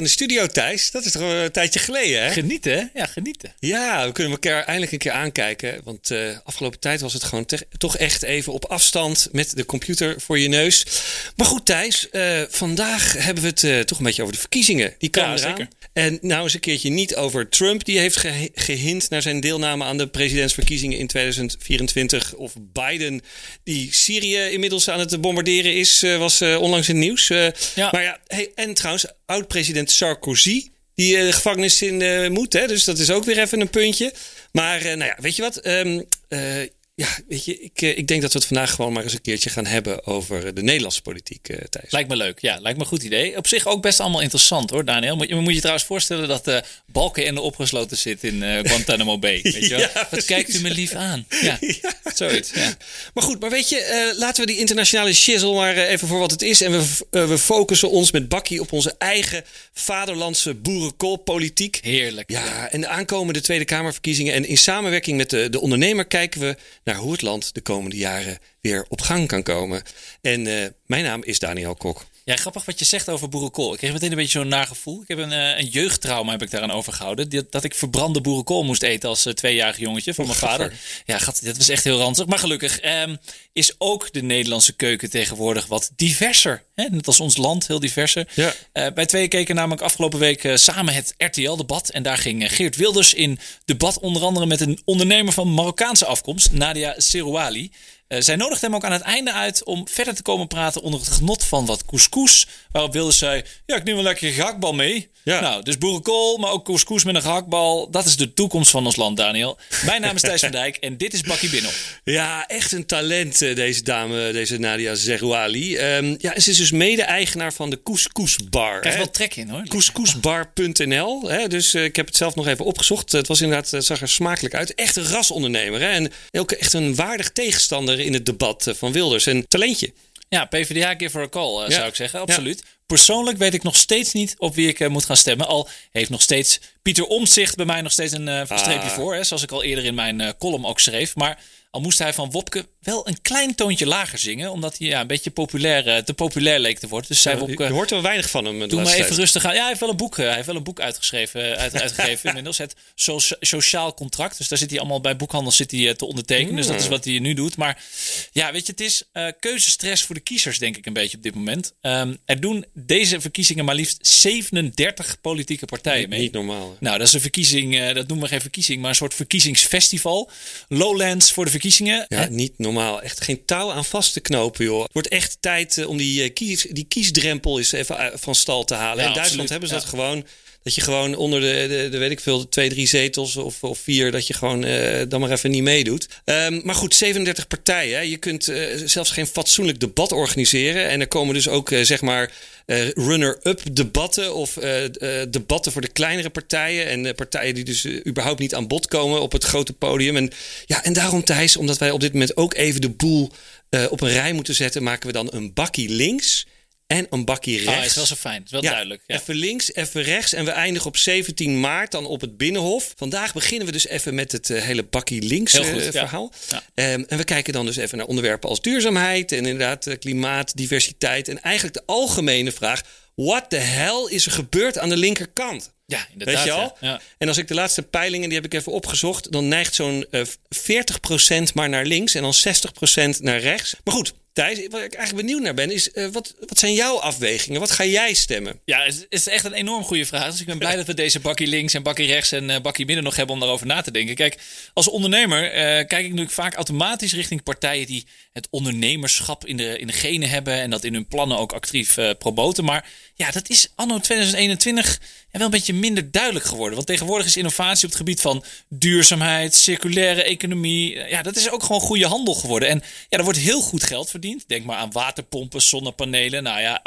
In de studio, Thijs. Dat is toch een tijdje geleden, hè? Genieten, hè? Ja, genieten. Ja, we kunnen elkaar eindelijk een keer aankijken. Want uh, afgelopen tijd was het gewoon toch echt even op afstand met de computer voor je neus. Maar goed, Thijs, uh, vandaag hebben we het uh, toch een beetje over de verkiezingen. Die komen ja. Zeker. En nou eens een keertje niet over Trump. Die heeft ge gehind naar zijn deelname aan de presidentsverkiezingen in 2024. Of Biden, die Syrië inmiddels aan het bombarderen is, was onlangs in het nieuws. Ja. Maar ja, hey, en trouwens, oud-president Sarkozy. Die uh, de gevangenis in uh, moet. Hè? Dus dat is ook weer even een puntje. Maar uh, nou ja, weet je wat? Um, ja, weet je, ik, eh, ik denk dat we het vandaag gewoon maar eens een keertje gaan hebben over de Nederlandse politiek, uh, Thijs. Lijkt me leuk, ja, lijkt me een goed idee. Op zich ook best allemaal interessant hoor, Daniel. Moet je, moet je trouwens voorstellen dat uh, Balken in de opgesloten zit in uh, Guantanamo Bay. Weet je wel? ja, Wat kijkt u me lief aan? Ja, ja. zoiets. Ja. Maar goed, maar weet je, laten we die internationale shizzle maar even voor wat het is. En we, we focussen ons met Bakkie op onze eigen vaderlandse boerenkoolpolitiek. Heerlijk. Ja, en de aankomende Tweede Kamerverkiezingen. En in samenwerking met de, de ondernemer kijken we naar hoe het land de komende jaren weer op gang kan komen. En uh, mijn naam is Daniel Kok. Ja, grappig wat je zegt over boerenkool. Ik kreeg meteen een beetje zo'n nagevoel. Ik heb een, uh, een jeugdtrauma heb ik daaraan overgehouden. Dat, dat ik verbrande boerenkool moest eten als uh, tweejarig jongetje van mijn vader. Ja, gat, dat was echt heel ranzig. Maar gelukkig um, is ook de Nederlandse keuken tegenwoordig wat diverser. Hè? Net als ons land, heel diverser. Ja. Uh, bij twee keken namelijk afgelopen week samen het RTL-debat. En daar ging Geert Wilders in debat onder andere met een ondernemer van Marokkaanse afkomst, Nadia Serouali. Uh, zij nodigt hem ook aan het einde uit om verder te komen praten onder het genot van wat couscous. Waarop wilde zij, ja, ik neem wel lekker gehaktbal mee. Ja. Nou, dus boerenkool, maar ook couscous met een gehaktbal. Dat is de toekomst van ons land, Daniel. Mijn naam is Thijs van Dijk en dit is Bakkie Binnel. Ja, echt een talent, eh, deze dame, deze Nadia Zerouali. Um, ja, ze is dus mede-eigenaar van de Couscousbar. Krijg wel trek in, hoor. Couscousbar.nl. Dus uh, ik heb het zelf nog even opgezocht. Het was inderdaad, het zag er smakelijk uit. Echt een rasondernemer. Hè? En ook echt een waardig tegenstander in het debat eh, van Wilders. En talentje. Ja, PvdA give her a call, uh, zou ik zeggen. Absoluut. Persoonlijk weet ik nog steeds niet op wie ik uh, moet gaan stemmen. Al heeft nog steeds Pieter Omtzigt bij mij nog steeds een uh, streepje ah. voor. Hè, zoals ik al eerder in mijn column ook schreef. Maar al moest hij van Wopke wel een klein toontje lager zingen. Omdat hij ja, een beetje populair, eh, te populair leek te worden. Dus zei Wopke, je hoort er weinig van hem. Doe maar even rustig aan. Ja, hij heeft wel een boek, eh, hij heeft wel een boek uitgeschreven, uit, uitgegeven inmiddels. Het Sociaal Contract. Dus daar zit hij allemaal bij boekhandels zit hij, eh, te ondertekenen. Dus dat is mm. wat hij nu doet. Maar ja, weet je, het is uh, keuzestress voor de kiezers, denk ik een beetje op dit moment. Um, er doen deze verkiezingen maar liefst 37 politieke partijen mee. Niet normaal. Nou, dat is een verkiezing, dat noemen we geen verkiezing, maar een soort verkiezingsfestival. Lowlands voor de verkiezingen. Ja, niet normaal. Echt geen touw aan vast te knopen, joh. Het wordt echt tijd eh, om die, uh, kies, die kiesdrempel eens even eh, van stal te halen. in Duitsland hebben ze dat gewoon. Dat je gewoon onder de, de, de, weet ik veel, twee, drie zetels of, of vier, dat je gewoon uh, dan maar even niet meedoet. Um, maar goed, 37 partijen. Je kunt uh, zelfs geen fatsoenlijk debat organiseren. En er komen dus ook, uh, zeg maar, runner-up debatten of debatten voor de kleinere partijen. En partijen die dus überhaupt niet aan bod komen op het grote podium. En, ja, en daarom, Thijs, omdat wij op dit moment ook even de boel op een rij moeten zetten, maken we dan een bakkie links en een bakje rechts. Oh, is wel zo fijn. Is wel duidelijk. Ja. Even links, even rechts. En we eindigen op 17 maart dan op het Binnenhof. Vandaag beginnen we dus even met het uh, hele bakkie links uh, verhaal. Ja. Um, en we kijken dan dus even naar onderwerpen als duurzaamheid en inderdaad uh, klimaat, diversiteit. En eigenlijk de algemene vraag: what the hell is er gebeurd aan de linkerkant? Ja, inderdaad. Weet je al? Ja. En als ik de laatste peilingen, die heb ik even opgezocht, dan neigt zo'n uh, 40% maar naar links en dan 60% naar rechts. Maar goed, Thijs, wat ik eigenlijk benieuwd naar ben, is uh, wat, wat zijn jouw afwegingen? Wat ga jij stemmen? Ja, het is echt een enorm goede vraag. Dus ik ben blij dat we deze bakkie links en bakkie rechts en uh, bakkie midden nog hebben om daarover na te denken. Kijk, als ondernemer uh, kijk ik natuurlijk vaak automatisch richting partijen die het ondernemerschap in de, in de genen hebben en dat in hun plannen ook actief promoten. Maar ja, dat is anno 2021 wel een beetje minder duidelijk geworden. Want tegenwoordig is innovatie op het gebied van duurzaamheid, circulaire economie. Ja, dat is ook gewoon goede handel geworden. En ja, er wordt heel goed geld verdiend. Denk maar aan waterpompen, zonnepanelen, nou ja,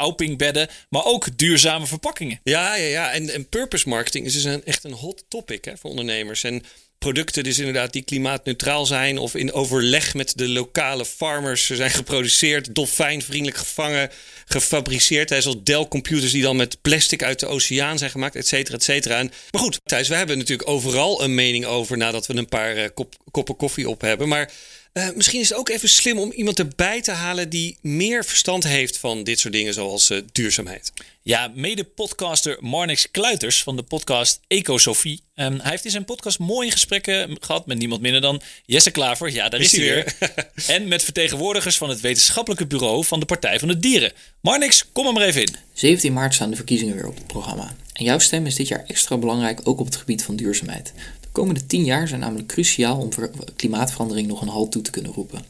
maar ook duurzame verpakkingen. Ja, ja, ja. En, en purpose marketing is dus een, echt een hot topic hè, voor ondernemers. En producten dus inderdaad die klimaatneutraal zijn of in overleg met de lokale farmers zijn geproduceerd, dolfijnvriendelijk gevangen, gefabriceerd. Hè, zoals Dell computers die dan met plastic uit de oceaan zijn gemaakt, et cetera, et cetera. Maar goed, Thijs, we hebben natuurlijk overal een mening over nadat we een paar uh, kop, koppen koffie op hebben. Maar Uh, misschien is het ook even slim om iemand erbij te halen die meer verstand heeft van dit soort dingen zoals uh, duurzaamheid. Ja, mede-podcaster Marnix Kluiters van de podcast Ecosofie. Um, hij heeft in zijn podcast mooie gesprekken gehad met niemand minder dan Jesse Klaver. Ja, daar is, hij weer. en met vertegenwoordigers van het wetenschappelijke bureau van de Partij van de Dieren. Marnix, kom er maar even in. 17 maart staan de verkiezingen weer op het programma. En jouw stem is dit jaar extra belangrijk, ook op het gebied van duurzaamheid. De komende 10 jaar zijn namelijk cruciaal om klimaatverandering nog een halt toe te kunnen roepen.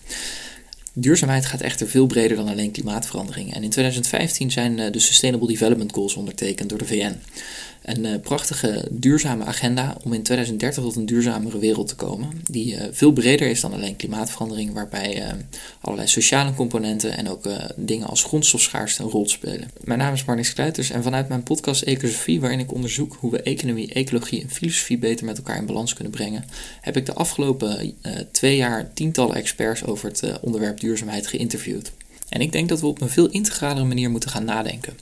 Duurzaamheid gaat echter veel breder dan alleen klimaatverandering. En in 2015 zijn eh, de Sustainable Development Goals ondertekend door de VN een uh, prachtige duurzame agenda om in 2030 tot een duurzamere wereld te komen. Die uh, veel breder is dan alleen klimaatverandering, waarbij uh, allerlei sociale componenten en ook dingen als grondstofschaarste een rol spelen. Mijn naam is Marnix Kluiters en vanuit mijn podcast Ecosofie, waarin ik onderzoek hoe we economie, ecologie en filosofie beter met elkaar in balans kunnen brengen, heb ik de afgelopen twee jaar tientallen experts over het onderwerp duurzaamheid geïnterviewd. En ik denk dat we op een veel integralere manier moeten gaan nadenken.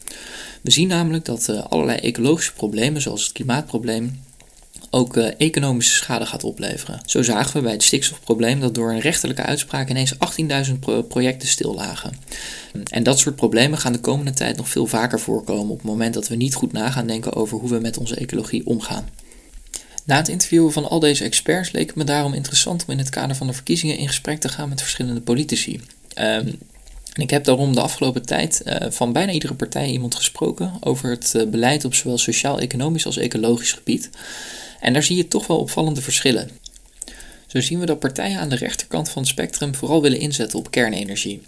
We zien namelijk dat uh, allerlei ecologische problemen, zoals het klimaatprobleem, ook uh, economische schade gaat opleveren. Zo zagen we bij het stikstofprobleem dat door een rechterlijke uitspraak ineens 18.000 pro projecten stillagen. En dat soort problemen gaan de komende tijd nog veel vaker voorkomen op het moment dat we niet goed na gaan denken over hoe we met onze ecologie omgaan. Na het interviewen van al deze experts leek het me daarom interessant om in het kader van de verkiezingen in gesprek te gaan met verschillende politici. Um, en ik heb daarom de afgelopen tijd uh, van bijna iedere partij iemand gesproken over het uh, beleid op zowel sociaal-economisch als ecologisch gebied. En daar zie je toch wel opvallende verschillen. Zo zien we dat partijen aan de rechterkant van het spectrum vooral willen inzetten op kernenergie.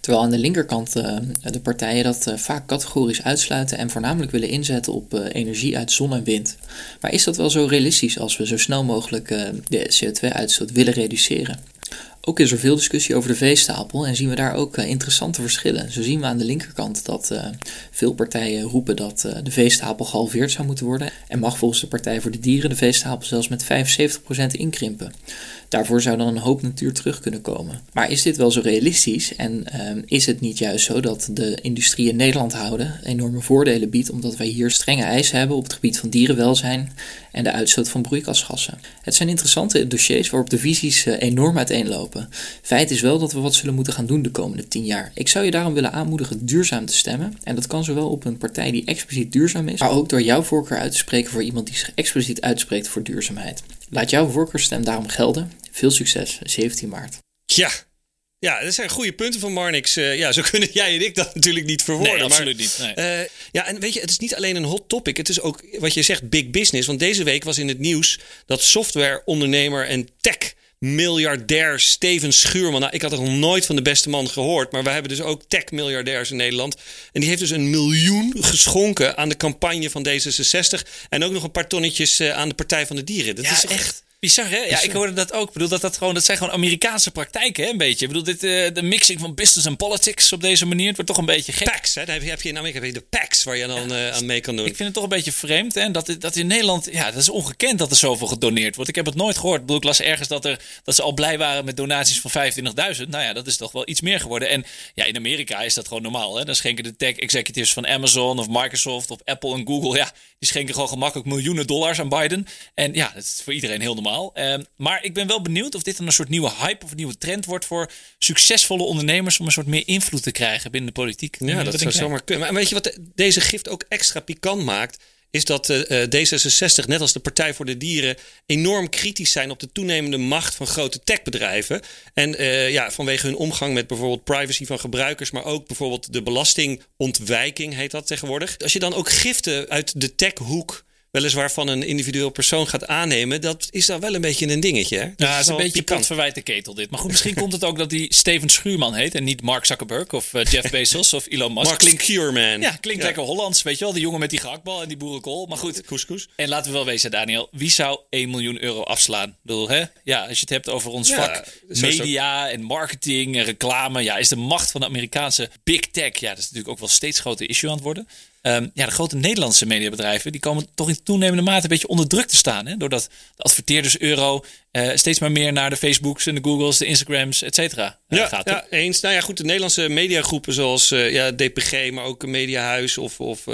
Terwijl aan de linkerkant uh, de partijen dat vaak categorisch uitsluiten en voornamelijk willen inzetten op energie uit zon en wind. Maar is dat wel zo realistisch als we zo snel mogelijk de CO2-uitstoot willen reduceren? Ook is er veel discussie over de veestapel en zien we daar ook uh, interessante verschillen. Zo zien we aan de linkerkant dat uh, veel partijen roepen dat uh, de veestapel gehalveerd zou moeten worden. En mag volgens de Partij voor de Dieren de veestapel zelfs met 75% inkrimpen. Daarvoor zou dan een hoop natuur terug kunnen komen. Maar is dit wel zo realistisch? En is het niet juist zo dat de industrie in Nederland houden enorme voordelen biedt, omdat wij hier strenge eisen hebben op het gebied van dierenwelzijn en de uitstoot van broeikasgassen? Het zijn interessante dossiers waarop de visies enorm uiteenlopen. Feit is wel dat we wat zullen moeten gaan doen de komende 10 jaar. Ik zou je daarom willen aanmoedigen duurzaam te stemmen. En dat kan zowel op een partij die expliciet duurzaam is, maar ook door jouw voorkeur uit te spreken voor iemand die zich expliciet uitspreekt voor duurzaamheid. Laat jouw voorkeurstem daarom gelden. Veel succes, 17 maart. Ja, ja, dat zijn goede punten van Marnix. Uh, ja, zo kunnen jij en ik dat natuurlijk niet verwoorden. Nee, absoluut niet. Nee. Uh, ja, en weet je, het is niet alleen een hot topic. Het is ook wat je zegt, big business. Want deze week was in het nieuws dat softwareondernemer en tech miljardair Steven Schuurman. Nou, ik had er nog nooit van de beste man gehoord. Maar we hebben dus ook tech-miljardairs in Nederland. En die heeft dus een miljoen geschonken aan de campagne van D66. En ook nog een paar tonnetjes eh, aan de Partij van de Dieren. Dat is echt... Bizar, hè? Ja, ik hoorde dat ook. Ik bedoel, dat, dat, gewoon, dat zijn gewoon Amerikaanse praktijken, hè, een beetje. Ik bedoel, dit, uh, de mixing van business en politics op deze manier, het wordt toch een beetje gek. Packs, hè? Daar heb je, heb je in Amerika de packs waar je dan ja, uh, aan mee kan doen. Ik vind het toch een beetje vreemd, hè? Dat, dat in Nederland, ja, dat is ongekend dat er zoveel gedoneerd wordt. Ik heb het nooit gehoord. Ik bedoel, ik las ergens dat, er, dat ze al blij waren met donaties van 25.000. Nou ja, dat is toch wel iets meer geworden. En ja, in Amerika is dat gewoon normaal, hè? Dan schenken de tech executives van Amazon of Microsoft of Apple en Google, ja, die schenken gewoon gemakkelijk miljoenen dollars aan Biden. En ja, dat is voor iedereen heel normaal. Uh, maar maar ik ben wel benieuwd of dit een soort nieuwe hype of een nieuwe trend wordt voor succesvolle ondernemers om een soort meer invloed te krijgen binnen de politiek. Ja, dat, zou zomaar kunnen. Maar weet je wat deze gift ook extra pikant maakt? Is dat uh, D66, net als de Partij voor de Dieren, enorm kritisch zijn op de toenemende macht van grote techbedrijven. En uh, ja, vanwege hun omgang met bijvoorbeeld privacy van gebruikers, maar ook bijvoorbeeld de belastingontwijking heet dat tegenwoordig. Als je dan ook giften uit de techhoek weliswaar van een individueel persoon gaat aannemen, dat is dan wel een beetje een dingetje. Hè? ja, het is een beetje pot verwijt de ketel dit. Maar goed, misschien komt het ook dat hij Steven Schuurman heet en niet Mark Zuckerberg of uh, Jeff Bezos of Elon Musk. Mark klinkt Cureman. Ja, klinkt lekker Hollands, weet je wel. Die jongen met die gehaktbal en die boerenkool. Maar goed. Couscous. En laten we wel wezen, Daniel. Wie zou 1 miljoen euro afslaan? Ik bedoel, hè? Ja, als je het hebt over ons vak media en marketing en reclame. Ja, is de macht van de Amerikaanse big tech. Ja, dat is natuurlijk ook wel steeds groter issue aan het worden. Um, ja, de grote Nederlandse mediabedrijven die komen toch in toenemende mate een beetje onder druk te staan. Hè? Doordat de adverteerders euro eh, steeds maar meer naar de Facebooks en de Googles, de Instagrams, et cetera eh, ja, gaat. Ja, eens. Nou ja, goed, de Nederlandse mediagroepen zoals eh, ja, DPG, maar ook Mediahuis of, of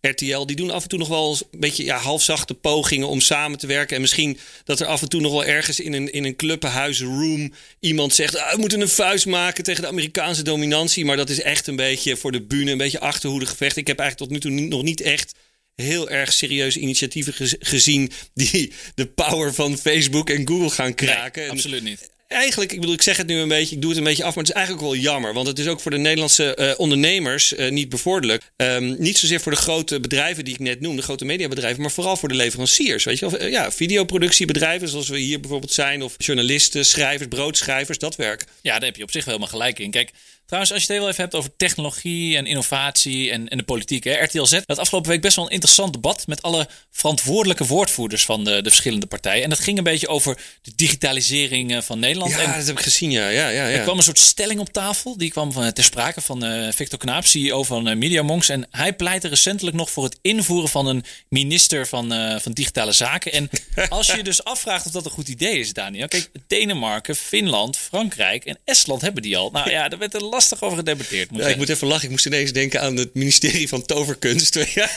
RTL, die doen af en toe nog wel een beetje ja, halfzachte pogingen om samen te werken. En misschien dat er af en toe nog wel ergens in een, in een clubhuisroom iemand zegt, ah, we moeten een vuist maken tegen de Amerikaanse dominantie. Maar dat is echt een beetje voor de bühne, een beetje achterhoede gevecht. Ik heb eigenlijk tot nu toe nog niet echt heel erg serieuze initiatieven gez- gezien die de power van Facebook en Google gaan kraken. Nee, absoluut niet. eigenlijk, ik bedoel, ik zeg het nu een beetje, ik doe het een beetje af, maar het is eigenlijk wel jammer. Want het is ook voor de Nederlandse eh, ondernemers eh, niet bevorderlijk. Ehm, niet zozeer voor de grote bedrijven die ik net noem, de grote mediabedrijven, maar vooral voor de leveranciers. Weet je wel, Eh, ja, videoproductiebedrijven zoals we hier bijvoorbeeld zijn, of journalisten, schrijvers, broodschrijvers, dat werk. Ja, daar heb je op zich wel helemaal gelijk in. Kijk, trouwens, als je het heel even hebt over technologie en innovatie en, en de politiek. Hè, RTL Z had afgelopen week best wel een interessant debat met alle verantwoordelijke woordvoerders van de, de verschillende partijen. En dat ging een beetje over de digitalisering eh, van Nederland. Ja, en dat heb ik gezien, ja. ja, ja, ja. er kwam een soort stelling op tafel. Die kwam van, ter sprake van eh, Victor Knaap, CEO van uh, MediaMonks. En hij pleitte recentelijk nog voor het invoeren van een minister van, eh, van Digitale Zaken. En als je dus afvraagt of dat een goed idee is, Daniel. Kijk, Denemarken, Finland, Frankrijk en Estland hebben die al. Nou ja, daar werd er lastig over gedebatteerd. Moet Ja, ik moet even lachen. Ik moest ineens denken aan het ministerie van Toverkunst. Ja,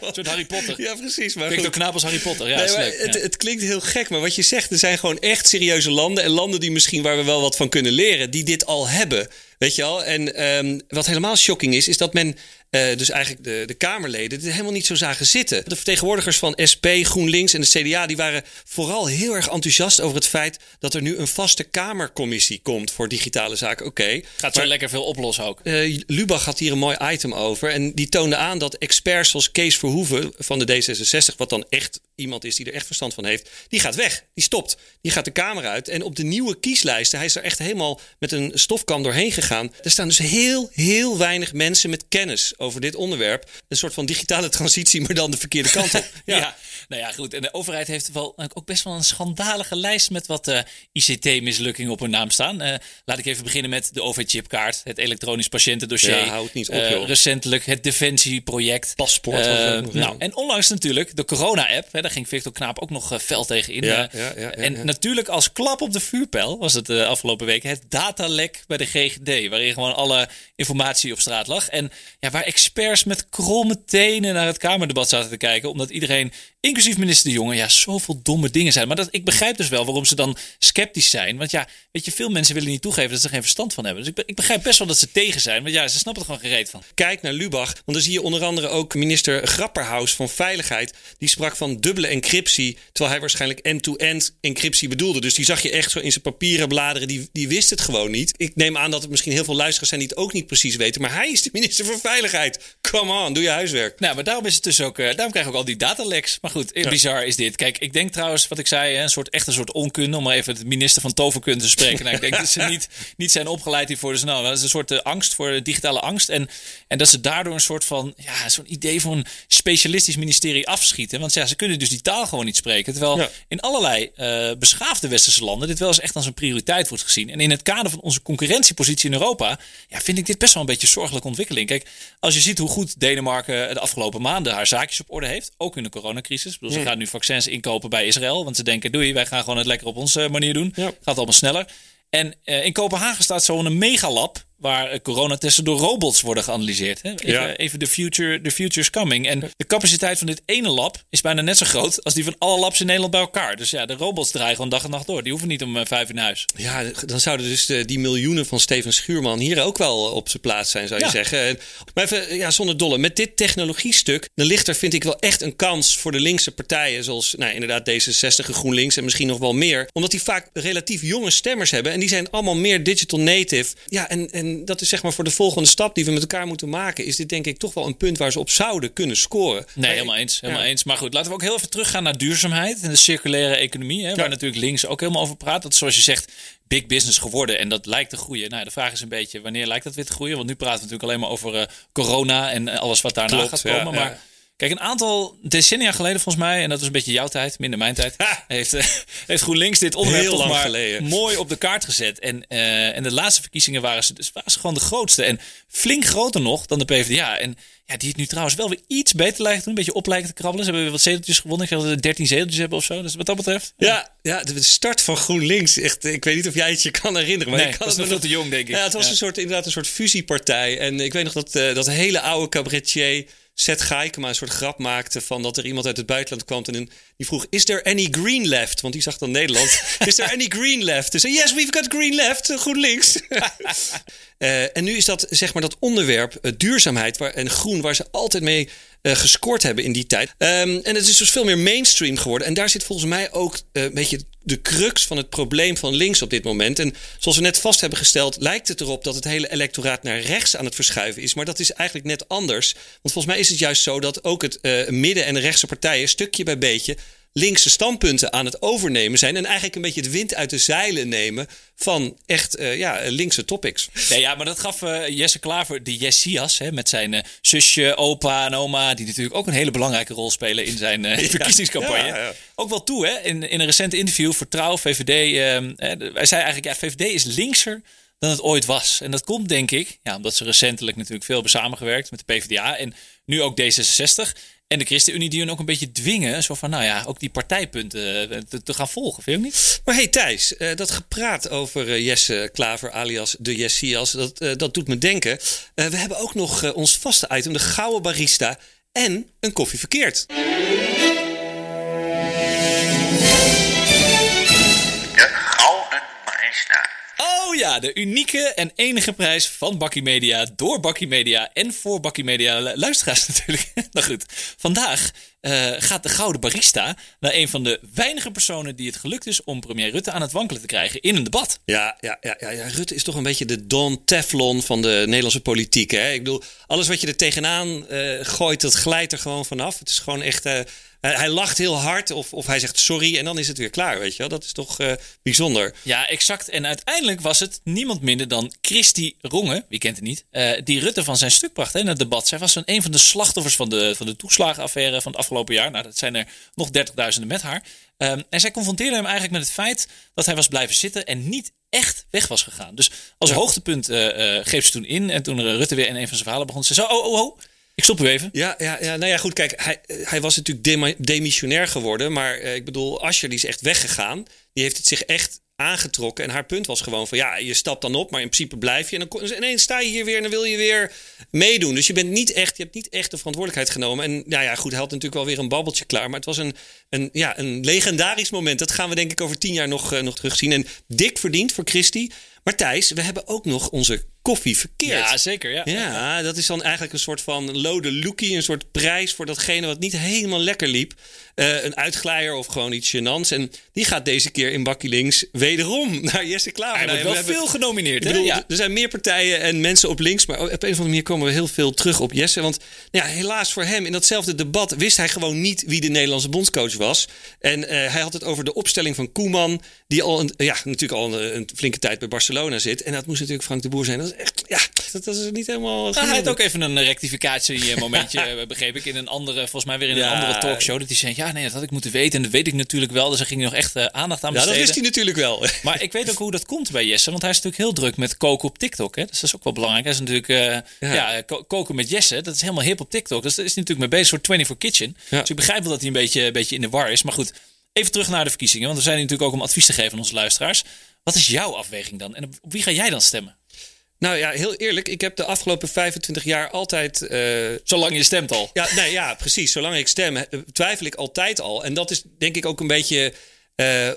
Een soort Harry Potter. ja precies. Maar Victor. Knaap als Harry Potter. Ja, Nee, leuk. het, Ja. het klinkt heel gek, maar wat je zegt, er zijn gewoon echt serieuze landen. En landen die misschien waar we wel wat van kunnen leren, die dit al hebben. Weet je al? En ehm, wat helemaal shocking is, is dat men, eh, dus eigenlijk de, de Kamerleden, dit helemaal niet zo zagen zitten. De vertegenwoordigers van SP, GroenLinks en de CDA, die waren vooral heel erg enthousiast over het feit dat er nu een vaste Kamercommissie komt voor digitale zaken. Oké. Gaat zo lekker veel oplossen ook. Eh, Lubach had hier een mooi item over. En die toonde aan dat experts zoals Kees Verhoeven van de D66, wat dan echt iemand is die er echt verstand van heeft, die gaat weg. Die stopt. Die gaat de Kamer uit. En op de nieuwe kieslijsten, hij is er echt helemaal met een stofkam doorheen gegaan. Er staan dus heel, heel weinig mensen met kennis over dit onderwerp. Een soort van digitale transitie, maar dan de verkeerde kant op. Ja. nou ja, goed. En de overheid heeft wel ook best wel een schandalige lijst met wat eh, ICT-mislukkingen op hun naam staan. Eh, laat ik even beginnen met de OV-chipkaart, het elektronisch patiëntendossier. Ja, hou het niet op, joh. recentelijk het Defensieproject. Paspoort nou, en onlangs natuurlijk de corona-app. Daar ging Victor Knaap ook nog fel tegen in. Ja, ja, en natuurlijk als klap op de vuurpijl was het de afgelopen week het datalek bij de GGD. Waarin gewoon alle informatie op straat lag. En ja, waar experts met kromme tenen naar het Kamerdebat zaten te kijken. Omdat iedereen, inclusief minister De Jonge, ja, zoveel domme dingen zijn. Maar dat, ik begrijp dus wel waarom ze dan sceptisch zijn. Want ja, weet je, veel mensen willen niet toegeven dat ze er geen verstand van hebben. Dus ik, ik begrijp best wel dat ze tegen zijn. Want ja, ze snappen er gewoon gereed van. Kijk naar Lubach, want dan zie je onder andere ook minister Grapperhaus van Veiligheid. Die sprak van dubbele encryptie, terwijl hij waarschijnlijk end-to-end encryptie bedoelde. Dus die zag je echt zo in zijn papieren bladeren, die, die wist het gewoon niet. Ik neem aan dat het misschien heel veel luisteraars zijn die het ook niet precies weten. Maar hij is de minister van Veiligheid. Come on, doe je huiswerk. Nou, maar daarom is het dus ook. eh, daarom krijg ik ook al die dataleks. Maar goed, eh, bizar is dit. Kijk, ik denk trouwens, wat ik zei, een soort echt een soort onkunde. Om maar even het minister van toverkunde te spreken. nou, ik denk dat ze niet, niet zijn opgeleid hiervoor. Dus nou, dat is een soort eh, angst voor de digitale angst. En, en dat ze daardoor een soort van, ja, zo'n idee van een specialistisch ministerie afschieten. Want ja, ze kunnen dus die taal gewoon niet spreken. Terwijl Ja. in allerlei eh, beschaafde westerse landen dit wel eens echt als een prioriteit wordt gezien. En in het kader van onze concurrentiepositie in Europa, ja, vind ik dit best wel een beetje zorgelijke ontwikkeling. Kijk, als je ziet hoe goed Denemarken de afgelopen maanden haar zaakjes op orde heeft, ook in de coronacrisis. Ik bedoel, Ze gaan nu vaccins inkopen bij Israël, want ze denken, doei, wij gaan gewoon het lekker op onze manier doen. Ja. Gaat allemaal sneller. En eh, in Kopenhagen staat zo'n megalab waar eh, coronatesten door robots worden geanalyseerd. Hè? Even, Ja. even the, future, the future's coming. En de capaciteit van dit ene lab is bijna net zo groot als die van alle labs in Nederland bij elkaar. Dus ja, de robots draaien gewoon dag en nacht door. Die hoeven niet om eh, vijf uur naar huis. Ja, dan zouden dus eh, die miljoenen van Steven Schuurman hier ook wel op zijn plaats zijn, zou je Ja. zeggen. En- Maar even, ja, zonder dolle. Met dit technologiestuk, dan ligt er, vind ik wel echt een kans voor de linkse partijen, zoals nou, inderdaad D66, GroenLinks en misschien nog wel meer. Omdat die vaak relatief jonge stemmers hebben en die zijn allemaal meer digital native. Ja, en, en dat is zeg maar voor de volgende stap die we met elkaar moeten maken, is dit denk ik toch wel een punt waar ze op zouden kunnen scoren. Nee, Maar- helemaal eens. Helemaal Ja. eens. Maar goed, laten we ook heel even teruggaan naar duurzaamheid en de circulaire economie. Hè, Waar natuurlijk links ook helemaal over praat. Dat is zoals je zegt, big business geworden en dat lijkt te groeien. Nou, de vraag is een beetje, wanneer lijkt dat weer te groeien? Want nu praten we natuurlijk alleen maar over eh, corona en eh, alles wat daarna Klopt, gaat komen. ja. Maar Kijk, een aantal decennia geleden volgens mij, en dat was een beetje jouw tijd, minder mijn tijd, heeft, uh, heeft GroenLinks dit onderwerp Heel lang maar geleden. mooi op de kaart gezet. En, uh, en de laatste verkiezingen waren ze, dus waren ze gewoon de grootste. En flink groter nog dan de PvdA. En ja, die het nu trouwens wel weer iets beter lijkt te doen. Een beetje op lijkt te krabbelen. Ze hebben weer wat zeteltjes gewonnen. Ik geloof dat ze 13 zeteltjes hebben of zo. Dus wat dat betreft. Ja, ja, de start van GroenLinks. Echt, ik weet niet of jij het je kan herinneren. Maar nee, ik kan is het nog veel te jong, denk ik. Ja, het was Ja. Een soort, inderdaad een soort fusiepartij. En ik weet nog dat uh, dat hele oude cabaretier Seth Gaikema een soort grap maakte van dat er iemand uit het buitenland kwam en die vroeg: Is there any green left? Want die zag dan Nederland. Is there any green left? Dus yes, we've got green left, uh, GroenLinks. uh, en nu is dat zeg maar dat onderwerp uh, duurzaamheid waar, en groen waar ze altijd mee uh, gescoord hebben in die tijd. Um, en het is dus veel meer mainstream geworden. En daar zit volgens mij ook een beetje de crux van het probleem van links op dit moment. En zoals we net vast hebben gesteld, lijkt het erop dat het hele electoraat naar rechts aan het verschuiven is. Maar dat is eigenlijk net anders. Want volgens mij is het juist zo dat ook het uh, midden- en de rechtse partijen stukje bij beetje linkse standpunten aan het overnemen zijn. En eigenlijk een beetje het wind uit de zeilen nemen van echt uh, ja, linkse topics. Nee, ja, maar dat gaf uh, Jesse Klaver, de Jessias, hè, met zijn uh, zusje, opa en oma, die natuurlijk ook een hele belangrijke rol spelen in zijn verkiezingscampagne. Ja, ja. Ook wel toe, hè? In, in een recent interview voor Trouw, VVD. ehm, hij zei eigenlijk, ja, VVD is linkser dan het ooit was. En dat komt, denk ik, ja, omdat ze recentelijk natuurlijk veel hebben samengewerkt met de PvdA en nu ook D66. En de ChristenUnie die hun ook een beetje dwingen, zo van, nou ja, ook die partijpunten eh, te, te gaan volgen. Vind je ook niet? Maar hey Thijs, uh, dat gepraat over uh, Jesse Klaver alias de Jessias, dat, uh, dat doet me denken. we hebben ook nog ons vaste item, de Gouden Barista en een koffie verkeerd. De Gouden Barista. Oh ja, de unieke en enige prijs van Bakkie Media door Bakkie Media en voor Bakkie Media luisteraars natuurlijk. nou goed, vandaag uh, gaat de Gouden Barista naar een van de weinige personen die het gelukt is om premier Rutte aan het wankelen te krijgen in een debat. Ja, ja, ja, ja, ja. Rutte is toch een beetje de Don Teflon van de Nederlandse politiek. Hè? Ik bedoel, alles wat je er tegenaan uh, gooit, dat glijdt er gewoon vanaf. Het is gewoon echt... Uh, hij lacht heel hard of, of hij zegt sorry en dan is het weer klaar, weet je wel. Dat is toch uh, bijzonder. Ja, exact. En uiteindelijk was het niemand minder dan Christy Rongen, wie kent het niet, uh, die Rutte van zijn stuk bracht hè, in het debat. Zij was een, een van de slachtoffers van de, van de toeslagenaffaire van het afgelopen jaar. Nou, dat zijn er nog 30.000 met haar. Um, en zij confronteerde hem eigenlijk met het feit dat hij was blijven zitten en niet echt weg was gegaan. Dus als ja. hoogtepunt uh, uh, greep ze toen in en toen Rutte weer in een van zijn verhalen begon, ze zo, oh, oh, oh. Ik stop u even. Ja, ja, ja, nou ja, goed. Kijk, hij, hij was natuurlijk dem demissionair geworden. Maar uh, ik bedoel, Ascher die is echt weggegaan. Die heeft het zich echt aangetrokken. En haar punt was gewoon van ja, je stapt dan op, maar in principe blijf je. En dan ineens sta je hier weer en dan wil je weer meedoen. Dus je bent niet echt, je hebt niet echt de verantwoordelijkheid genomen. En nou ja, goed, hij had natuurlijk wel weer een babbeltje klaar. Maar het was een, een, ja, een legendarisch moment. Dat gaan we denk ik over tien jaar nog, uh, nog terugzien. En dik verdiend voor Christy. Maar Thijs, we hebben ook nog onze koffie verkeerd. Ja, zeker. Ja, ja dat is dan eigenlijk een soort van lode lookie. Een soort prijs voor datgene wat niet helemaal lekker liep. Uh, een uitglijer of gewoon iets gênants. En die gaat deze keer in Bakkie Links wederom naar Jesse Klaver. Hij wordt wel veel genomineerd. Bedoel, ja. Er zijn meer partijen en mensen op links. Maar op een of andere manier komen we heel veel terug op Jesse. Want ja, helaas voor hem, in datzelfde debat wist hij gewoon niet wie de Nederlandse bondscoach was. En uh, hij had het over de opstelling van Koeman. Die al een, ja, natuurlijk al een, een, flinke tijd bij Barcelona zit. En dat moest natuurlijk Frank de Boer zijn. Dat is ja, dat, is niet helemaal. Nou, hij had ook even een rectificatiemomentje, begreep ik. In een andere, volgens mij weer in een Ja. andere talkshow. Dat hij zei: Ja, nee, dat had ik moeten weten. En dat weet ik natuurlijk wel. Dus daar ging hij nog echt uh, aandacht aan Ja, dat besteden. wist hij natuurlijk wel. Maar ik weet ook hoe dat komt bij Jesse. Want hij is natuurlijk heel druk met koken op TikTok. Hè? Dus dat is ook wel belangrijk. Hij is natuurlijk uh, ja. ja ko koken met Jesse. Dat is helemaal hip op TikTok. Dus daar is hij natuurlijk mee bezig voor 24 Kitchen. Ja. Dus ik begrijp wel dat hij een beetje, een beetje in de war is. Maar goed, even terug naar de verkiezingen. Want we zijn natuurlijk ook om advies te geven aan onze luisteraars. Wat is jouw afweging dan? En op wie ga jij dan stemmen? Nou ja, heel eerlijk. Ik heb de afgelopen 25 jaar altijd. Uh, Zolang je stemt al. Ja, nee, ja, precies. Zolang ik stem, twijfel ik altijd al. En dat is denk ik ook een beetje. Uh, uh,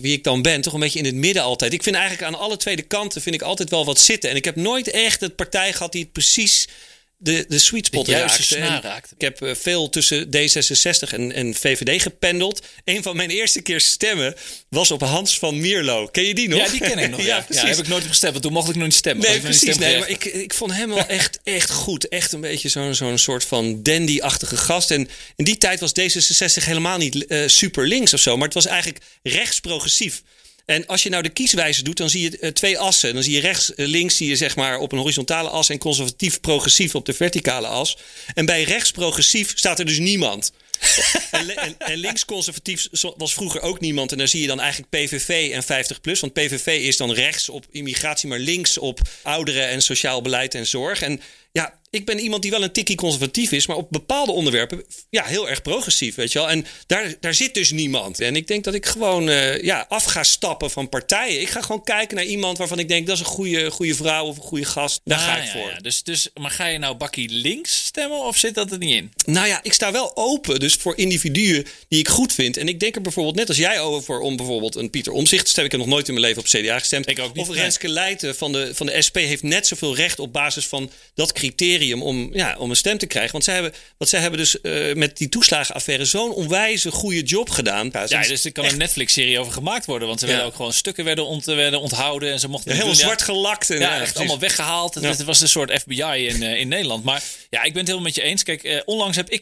wie ik dan ben, toch een beetje in het midden altijd. Ik vind eigenlijk aan alle tweede kanten vind ik altijd wel wat zitten. En ik heb nooit echt het partij gehad die het precies de, de sweet spot de juiste raakte. Ik heb uh, veel tussen D66 en, en VVD gependeld. Een van mijn eerste keer stemmen was op Hans van Mierlo. Ken je die nog? Ja, die ken ik nog. ja, ja, ja, precies. heb ik nooit op gestemd, want toen mocht ik nog niet stemmen. Nee, precies. Nee, maar ik, ik vond hem wel echt, echt goed. Echt een beetje zo'n zo'n soort van dandy-achtige gast. En in die tijd was D66 helemaal niet uh, super links of zo. Maar het was eigenlijk rechtsprogressief. En als je nou de kieswijze doet, dan zie je eh, twee assen. Dan zie je rechts, eh, links zie je zeg maar op een horizontale as en conservatief progressief op de verticale as. En bij rechts progressief staat er dus niemand. en, en, en links conservatief was vroeger ook niemand. En daar zie je dan eigenlijk PVV en 50 plus. Want PVV is dan rechts op immigratie, maar links op ouderen en sociaal beleid en zorg. En ja, ik ben iemand die wel een tikkie conservatief is, maar op bepaalde onderwerpen ja, heel erg progressief, weet je wel. En daar, daar zit dus niemand. En ik denk dat ik gewoon eh, ja, af ga stappen van partijen. Ik ga gewoon kijken naar iemand waarvan ik denk dat is een goede, goede vrouw of een goede gast. Daar ga Ah, ik ja, voor. ja. Dus, dus, maar ga je nou bakkie links stemmen of zit dat er niet in? Nou ja, ik sta wel open dus voor individuen die ik goed vind. En ik denk er bijvoorbeeld net als jij over om bijvoorbeeld een Pieter Omzicht te stemmen. Ik heb nog nooit in mijn leven op CDA gestemd. Ik ook niet, Of. Renske Leijten van de, van de SP heeft net zoveel recht op basis van dat criterium om, ja, om een stem te krijgen. Want zij hebben, want zij hebben dus eh, met die toeslagenaffaire zo'n onwijze goede job gedaan. Ja, dus er kan een Netflix-serie over gemaakt worden. Want ze werden Ja. ook gewoon stukken werden, ont, werden onthouden. En ze mochten Helemaal zwart gelakt. En, Ja, echt allemaal weggehaald. Het, was een soort FBI in, eh, in Nederland. Maar ja, ik ben het helemaal met je eens. Kijk, eh, onlangs heb ik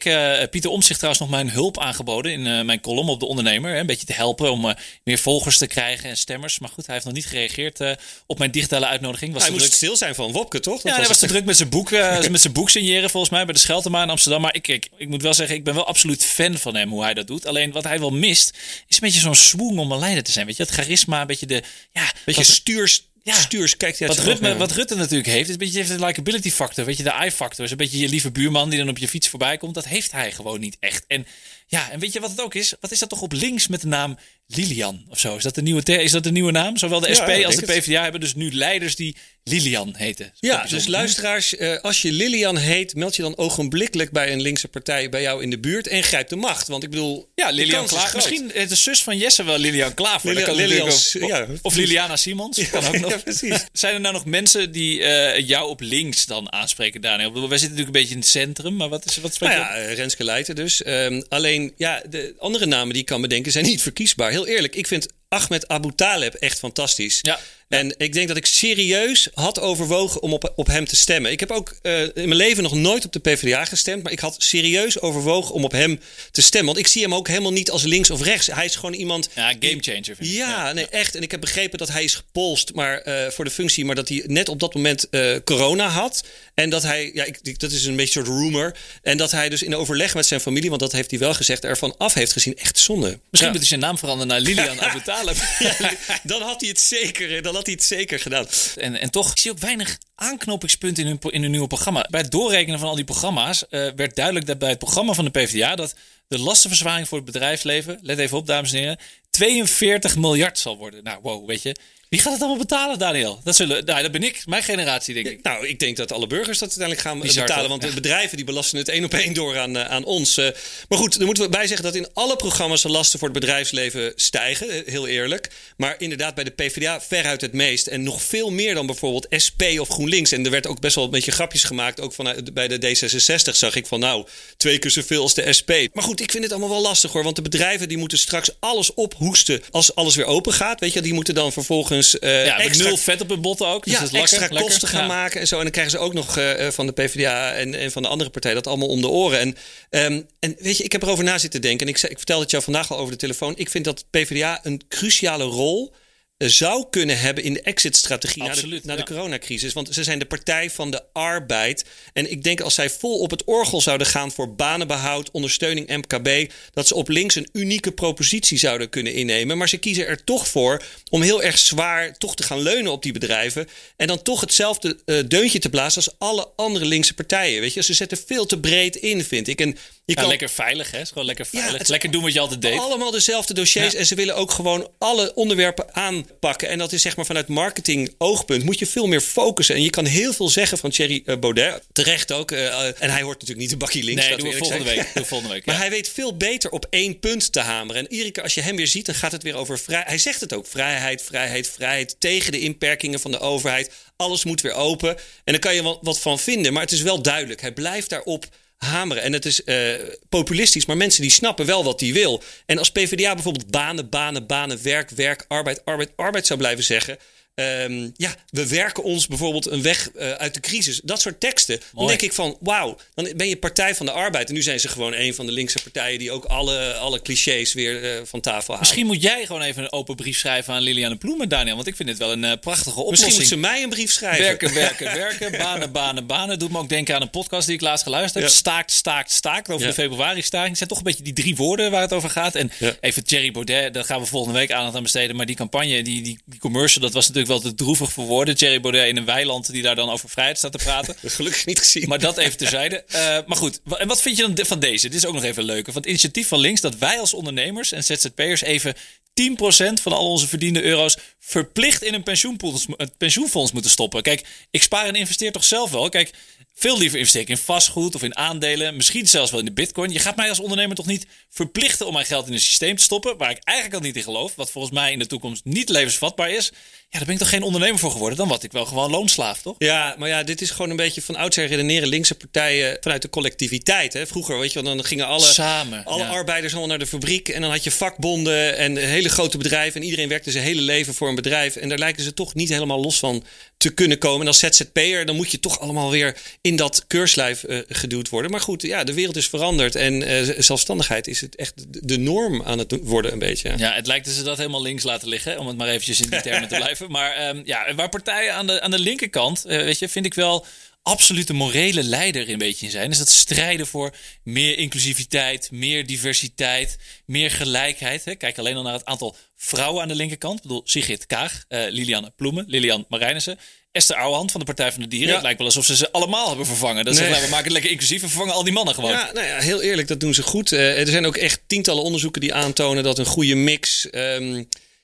Pieter Omtzigt trouwens nog mijn hulp aangeboden in mijn column op de ondernemer. Hè, een beetje te helpen om meer volgers te krijgen en stemmers. Maar goed, hij heeft nog niet gereageerd op mijn digitale uitnodiging. Was Hij moest druk. stil zijn van Wopke, toch? Dat Ja, hij was te druk met zijn boek, met zijn boek signeren volgens mij bij de Scheltema in Amsterdam. Maar ik, ik, ik moet wel zeggen, ik ben wel absoluut fan van hem, hoe hij dat doet. Alleen wat hij wel mist, is een beetje zo'n swoon om een leider te zijn. Weet je, het charisma, een beetje de... Ja, Beetje stuurs, Ja. stuurs kijkt hij wat Rutte, wat Rutte natuurlijk heeft, is een beetje heeft de likability factor. Weet je, de I-factor. Is een beetje je lieve buurman die dan op je fiets voorbij komt. Dat heeft hij gewoon niet echt. En ja, en weet je wat het ook is? Wat is dat toch op links met de naam Lilian of zo? Is dat de nieuwe, is dat de nieuwe naam? Zowel de Ja, SP als de het. PvdA hebben dus nu leiders die Lilian heten. Ja, dus luisteraars, eh, als je Lilian heet, meld je dan ogenblikkelijk bij een linkse partij bij jou in de buurt en grijp de macht. Want ik bedoel, Ja, Lilian Klaver. Misschien is de zus van Jesse wel Lilian Klaver. Lilian- ja, of. Liliana Simons. kan ook nog. Ja, precies. Zijn er nou nog mensen die eh, jou op links dan aanspreken, Daniel? Wij zitten natuurlijk een beetje in het centrum, maar wat, is, wat spreekt Nou ja, eh, Renske Leijten dus. Ehm, alleen, ja, de andere namen die ik kan bedenken zijn niet verkiesbaar. Heel eerlijk, ik vind Ahmed Abu Taleb echt fantastisch. Ja. En ik denk dat ik serieus had overwogen om op, op hem te stemmen. Ik heb ook eh, in mijn leven nog nooit op de PvdA gestemd. Maar ik had serieus overwogen om op hem te stemmen. Want ik zie hem ook helemaal niet als links of rechts. Hij is gewoon iemand... Ja, gamechanger ik. Ja, nee, echt. En ik heb begrepen dat hij is gepolst maar, eh, voor de functie, maar dat hij net op dat moment eh, corona had. En dat hij, ja, ik, dat is een beetje een soort rumor. En dat hij dus in overleg met zijn familie, want dat heeft hij wel gezegd, ervan af heeft gezien. Echt zonde. Misschien Ja. moet hij zijn naam veranderen naar Lilian Abu Taleb. Ja, dan had hij het zeker, dan had hij het zeker gedaan. En, en toch ik zie ook weinig aanknopingspunten in hun, in hun nieuwe programma. Bij het doorrekenen van al die programma's eh, werd duidelijk dat bij het programma van de PvdA dat de lastenverzwaring voor het bedrijfsleven, let even op dames en heren, 42 miljard zal worden. Nou, wow, weet je. Wie gaat het allemaal betalen, Daniel? Dat, zullen, nou, dat ben ik, mijn generatie, denk ik. Nou, ik denk dat alle burgers dat uiteindelijk gaan Bizar, betalen. Want de bedrijven die belasten het één op één door aan, eh, aan ons. Eh, maar goed, er moeten we bij zeggen dat in alle programma's de lasten voor het bedrijfsleven stijgen. eh, Heel eerlijk. Maar inderdaad bij de PvdA veruit het meest. En nog veel meer dan bijvoorbeeld SP of GroenLinks. En er werd ook best wel een beetje grapjes gemaakt. Ook vanuit, bij de D66 zag ik van nou, twee keer zoveel als de SP. Maar goed, ik vind het allemaal wel lastig hoor. Want de bedrijven die moeten straks alles ophoesten als alles weer open gaat. Weet je, die moeten dan vervolgens eh, Ja, met extra nul vet op hun botten ook. Dus ja, dat is lekker, extra kosten gaan Ja. maken en zo. En dan krijgen ze ook nog eh, van de PvdA en, en van de andere partij dat allemaal om de oren. En, ehm, en weet je, ik heb erover na zitten denken. En ik, ik vertelde het jou vandaag al over de telefoon. Ik vind dat PvdA een cruciale rol eh, zou kunnen hebben in de exit-strategie naar de, Absoluut, naar ja. de coronacrisis. Want ze zijn de partij van de arbeid. En ik denk als zij vol op het orgel zouden gaan voor banenbehoud, ondersteuning MKB, dat ze op links een unieke propositie zouden kunnen innemen. Maar ze kiezen er toch voor om heel erg zwaar toch te gaan leunen op die bedrijven. En dan toch hetzelfde eh, deuntje te blazen als alle andere linkse partijen. Weet je, ze zetten veel te breed in, vind ik. En je Ja, kan lekker veilig, hè? Is gewoon lekker Ja, veilig. het lekker doen wat je altijd deed. allemaal dezelfde dossiers. Ja. En ze willen ook gewoon alle onderwerpen aanpakken. En dat is zeg maar vanuit marketing oogpunt. Moet je veel meer focussen. En je kan heel veel zeggen van Thierry eh, Baudet. Terecht ook. eh, eh, en hij hoort natuurlijk niet de bakkie links. Nee, doen we volgende week. Doen we volgende week. Maar hij weet veel beter op één punt te hameren. En keer als je hem weer ziet, dan gaat het weer over vrij. Hij zegt het ook: vrijheid, vrijheid, vrijheid. Tegen de inperkingen van de overheid. Alles moet weer open. En daar kan je wat van vinden. Maar het is wel duidelijk. Hij blijft daarop hameren. En het is eh, populistisch, maar mensen die snappen wel wat hij wil. En als PvdA bijvoorbeeld banen, banen, banen, werk, werk, arbeid, arbeid, arbeid zou blijven zeggen. Ehm, ja, we werken ons bijvoorbeeld een weg eh, uit de crisis. Dat soort teksten. Dan denk ik van, wauw, dan ben je Partij van de Arbeid. En nu zijn ze gewoon een van de linkse partijen die ook alle, alle clichés weer eh, van tafel halen. Misschien moet jij gewoon even een open brief schrijven aan Liliane Ploemen, Daniel. Want ik vind dit wel een eh, prachtige oplossing. Misschien moet ze mij een brief schrijven. Werken, werken, werken. Banen, banen, banen. Doet me ook denken aan een podcast die ik laatst geluisterd heb. Ja. Staakt, staakt, staakt. Over Ja. de februari-staking. Het zijn toch een beetje die drie woorden waar het over gaat. En Ja. even Thierry Baudet, daar gaan we volgende week aandacht aan besteden. Maar die campagne, die, die, die commercial, dat was natuurlijk wel te droevig voor woorden. Thierry Baudet in een weiland die daar dan over vrijheid staat te praten. Gelukkig niet gezien. Maar dat even terzijde. Eh, maar goed, en wat vind je dan van deze? Dit is ook nog even leuk. Van het initiatief van links dat wij als ondernemers en ZZP'ers even 10% van al onze verdiende euro's verplicht in een pensioenfonds, pensioenfonds moeten stoppen. Kijk, ik spaar en investeer toch zelf wel. Kijk, veel liever investeer ik in vastgoed of in aandelen. Misschien zelfs wel in de bitcoin. Je gaat mij als ondernemer toch niet verplichten om mijn geld in een systeem te stoppen. Waar ik eigenlijk al niet in geloof. Wat volgens mij in de toekomst niet levensvatbaar is. Ja, daar ben ik toch geen ondernemer voor geworden. Dan word ik wel gewoon loonslaaf, toch? Ja, maar ja, dit is gewoon een beetje van oudsher redeneren linkse partijen vanuit de collectiviteit. Hè? Vroeger, weet je wel, dan gingen alle, Samen, alle ja. arbeiders allemaal naar de fabriek. En dan had je vakbonden en hele grote bedrijven. En iedereen werkte zijn hele leven voor een bedrijf. En daar lijken ze toch niet helemaal los van te kunnen komen. En als ZZP'er, dan moet je toch allemaal weer in dat keurslijf eh, geduwd worden. Maar goed, ja, de wereld is veranderd. En eh, zelfstandigheid is het echt de- de norm aan het worden een beetje. Ja, het lijkt dat ze dat helemaal links laten liggen, om het maar eventjes in die termen te blijven. Maar ehm, ja, waar partijen aan de, aan de linkerkant, eh, weet je, vind ik wel absolute morele leider een beetje in zijn. Is dat strijden voor meer inclusiviteit, meer diversiteit, meer gelijkheid. Hè? Kijk alleen al naar het aantal vrouwen aan de linkerkant. Ik bedoel, Sigrid Kaag, eh, Liliane Ploemen, Lilian Marijnissen. Esther Ouwehand van de Partij van de Dieren. Ja. Het lijkt wel alsof ze ze allemaal hebben vervangen. Dat Nee. zeggen, nou, we maken het lekker inclusief en vervangen al die mannen gewoon. Ja, nou ja, heel eerlijk, dat doen ze goed. Eh, er zijn ook echt tientallen onderzoeken die aantonen dat een goede mix. ehm,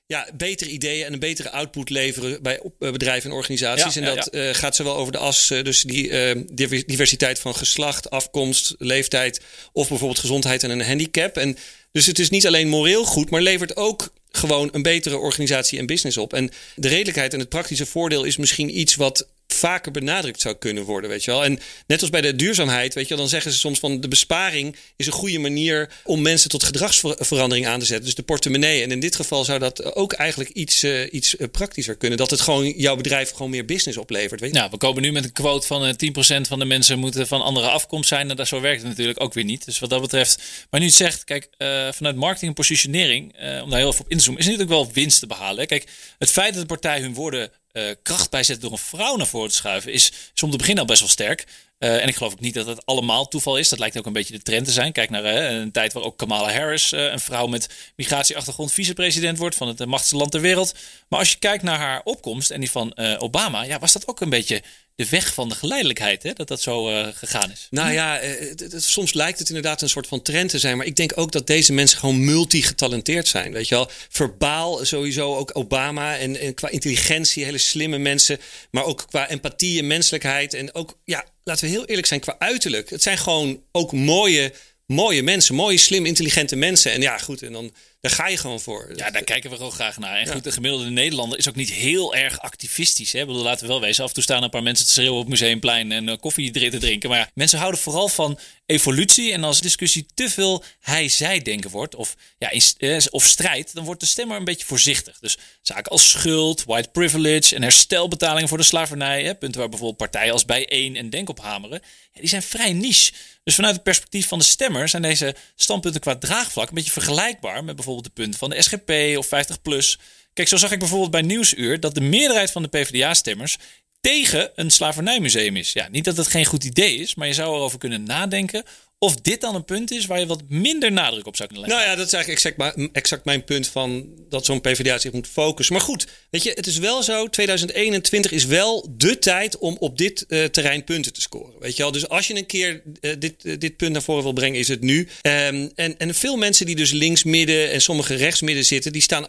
ja, betere ideeën en een betere output leveren bij eh, bedrijven en organisaties. Ja, en ja, dat eh, gaat zowel over de as, eh, dus die diver- diversiteit van geslacht, afkomst, leeftijd of bijvoorbeeld gezondheid en een handicap. En dus het is niet alleen moreel goed, maar levert ook gewoon een betere organisatie en business op. En de redelijkheid en het praktische voordeel is misschien iets wat vaker benadrukt zou kunnen worden, weet je wel. En net als bij de duurzaamheid, weet je wel, dan zeggen ze soms van de besparing is een goede manier om mensen tot gedragsverandering aan te zetten. Dus de portemonnee. En in dit geval zou dat ook eigenlijk iets, eh, iets eh, praktischer kunnen. Dat het gewoon jouw bedrijf gewoon meer business oplevert, weet je. Nou, we komen nu met een quote van eh, 10% van de mensen moeten van andere afkomst zijn. En dat zo werkt het natuurlijk ook weer niet. Dus wat dat betreft. Maar nu het zegt, kijk, vanuit marketing en positionering, om daar heel even op in te zoomen, is natuurlijk wel winst te behalen. Kijk, het feit dat de partij hun woorden eh, kracht bijzet door een vrouw naar voren te schuiven, is, is om te beginnen al best wel sterk. Eh, en ik geloof ook niet dat het allemaal toeval is. Dat lijkt ook een beetje de trend te zijn. Kijk naar eh, een tijd waar ook Kamala Harris, een vrouw met migratieachtergrond, vicepresident wordt van het machtigste land ter wereld. Maar als je kijkt naar haar opkomst en die van Obama, ja, was dat ook een beetje de weg van de geleidelijkheid, hè? dat dat zo eh, gegaan is. Nou ja, eh, soms lijkt het inderdaad een soort van trend te zijn. Maar ik denk ook dat deze mensen gewoon multigetalenteerd zijn. Weet je wel, verbaal sowieso ook Obama. En, en qua intelligentie, hele slimme mensen. Maar ook qua empathie en menselijkheid. En ook, ja, laten we heel eerlijk zijn, qua uiterlijk. Het zijn gewoon ook mooie, mooie mensen. Mooie, slim, intelligente mensen. En ja, goed, en dan daar ga je gewoon voor. Ja, daar kijken we gewoon graag naar. En goed, de gemiddelde Nederlander is ook niet heel erg activistisch. Hè? Ik bedoel, laten we wel wezen. Af en toe staan een paar mensen te schreeuwen op museumplein en eh, koffie te drinken. Maar ja, mensen houden vooral van evolutie. En als discussie te veel hij-zij denken wordt, of, ja, eh, of strijd, dan wordt de stemmer een beetje voorzichtig. Dus zaken als schuld, white privilege en herstelbetalingen voor de slavernij, hè, punten waar bijvoorbeeld partijen als Bijeen en Denk op hameren, die zijn vrij niche. Dus vanuit het perspectief van de stemmer zijn deze standpunten qua draagvlak een beetje vergelijkbaar met bijvoorbeeld de punten van de SGP of 50PLUS. Kijk, zo zag ik bijvoorbeeld bij Nieuwsuur dat de meerderheid van de PvdA-stemmers tegen een slavernijmuseum is. Ja, niet dat het geen goed idee is, maar je zou erover kunnen nadenken of dit dan een punt is waar je wat minder nadruk op zou kunnen leggen. Nou ja, dat is eigenlijk exact, mijn punt van dat zo'n PvdA zich moet focussen. Maar goed, weet je, het is wel zo. 2021 is wel de tijd om op dit eh, terrein punten te scoren. Weet je wel? Dus als je een keer eh, dit, eh, dit punt naar voren wil brengen, is het nu. Ehm, en, en veel mensen die dus links midden en sommige rechts midden zitten, die staan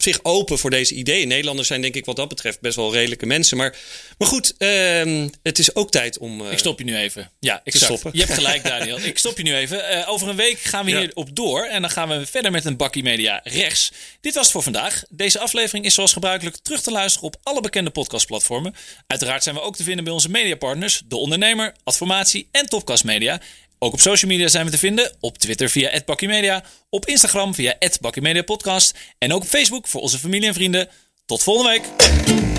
op, op zich open voor deze ideeën. Nederlanders zijn denk ik wat dat betreft best wel redelijke mensen. Maar, maar goed, ehm, het is ook tijd om... eh, Ik stop je nu even. Ja, exact. stoppen. Je hebt gelijk, Daniel. Ik stop je nu even. Eh, over een week gaan we Ja. hierop door. En dan gaan we verder met een bakkie media rechts. Dit was het voor vandaag. Deze aflevering is zoals gebruikelijk terug te luisteren op alle bekende podcastplatformen. Uiteraard zijn we ook te vinden bij onze mediapartners. De Ondernemer, Adformatie en Topcast Media. Ook op social media zijn we te vinden. Op Twitter via @bakkiemedia, op Instagram via @bakkiemedia podcast en ook op Facebook voor onze familie en vrienden. Tot volgende week.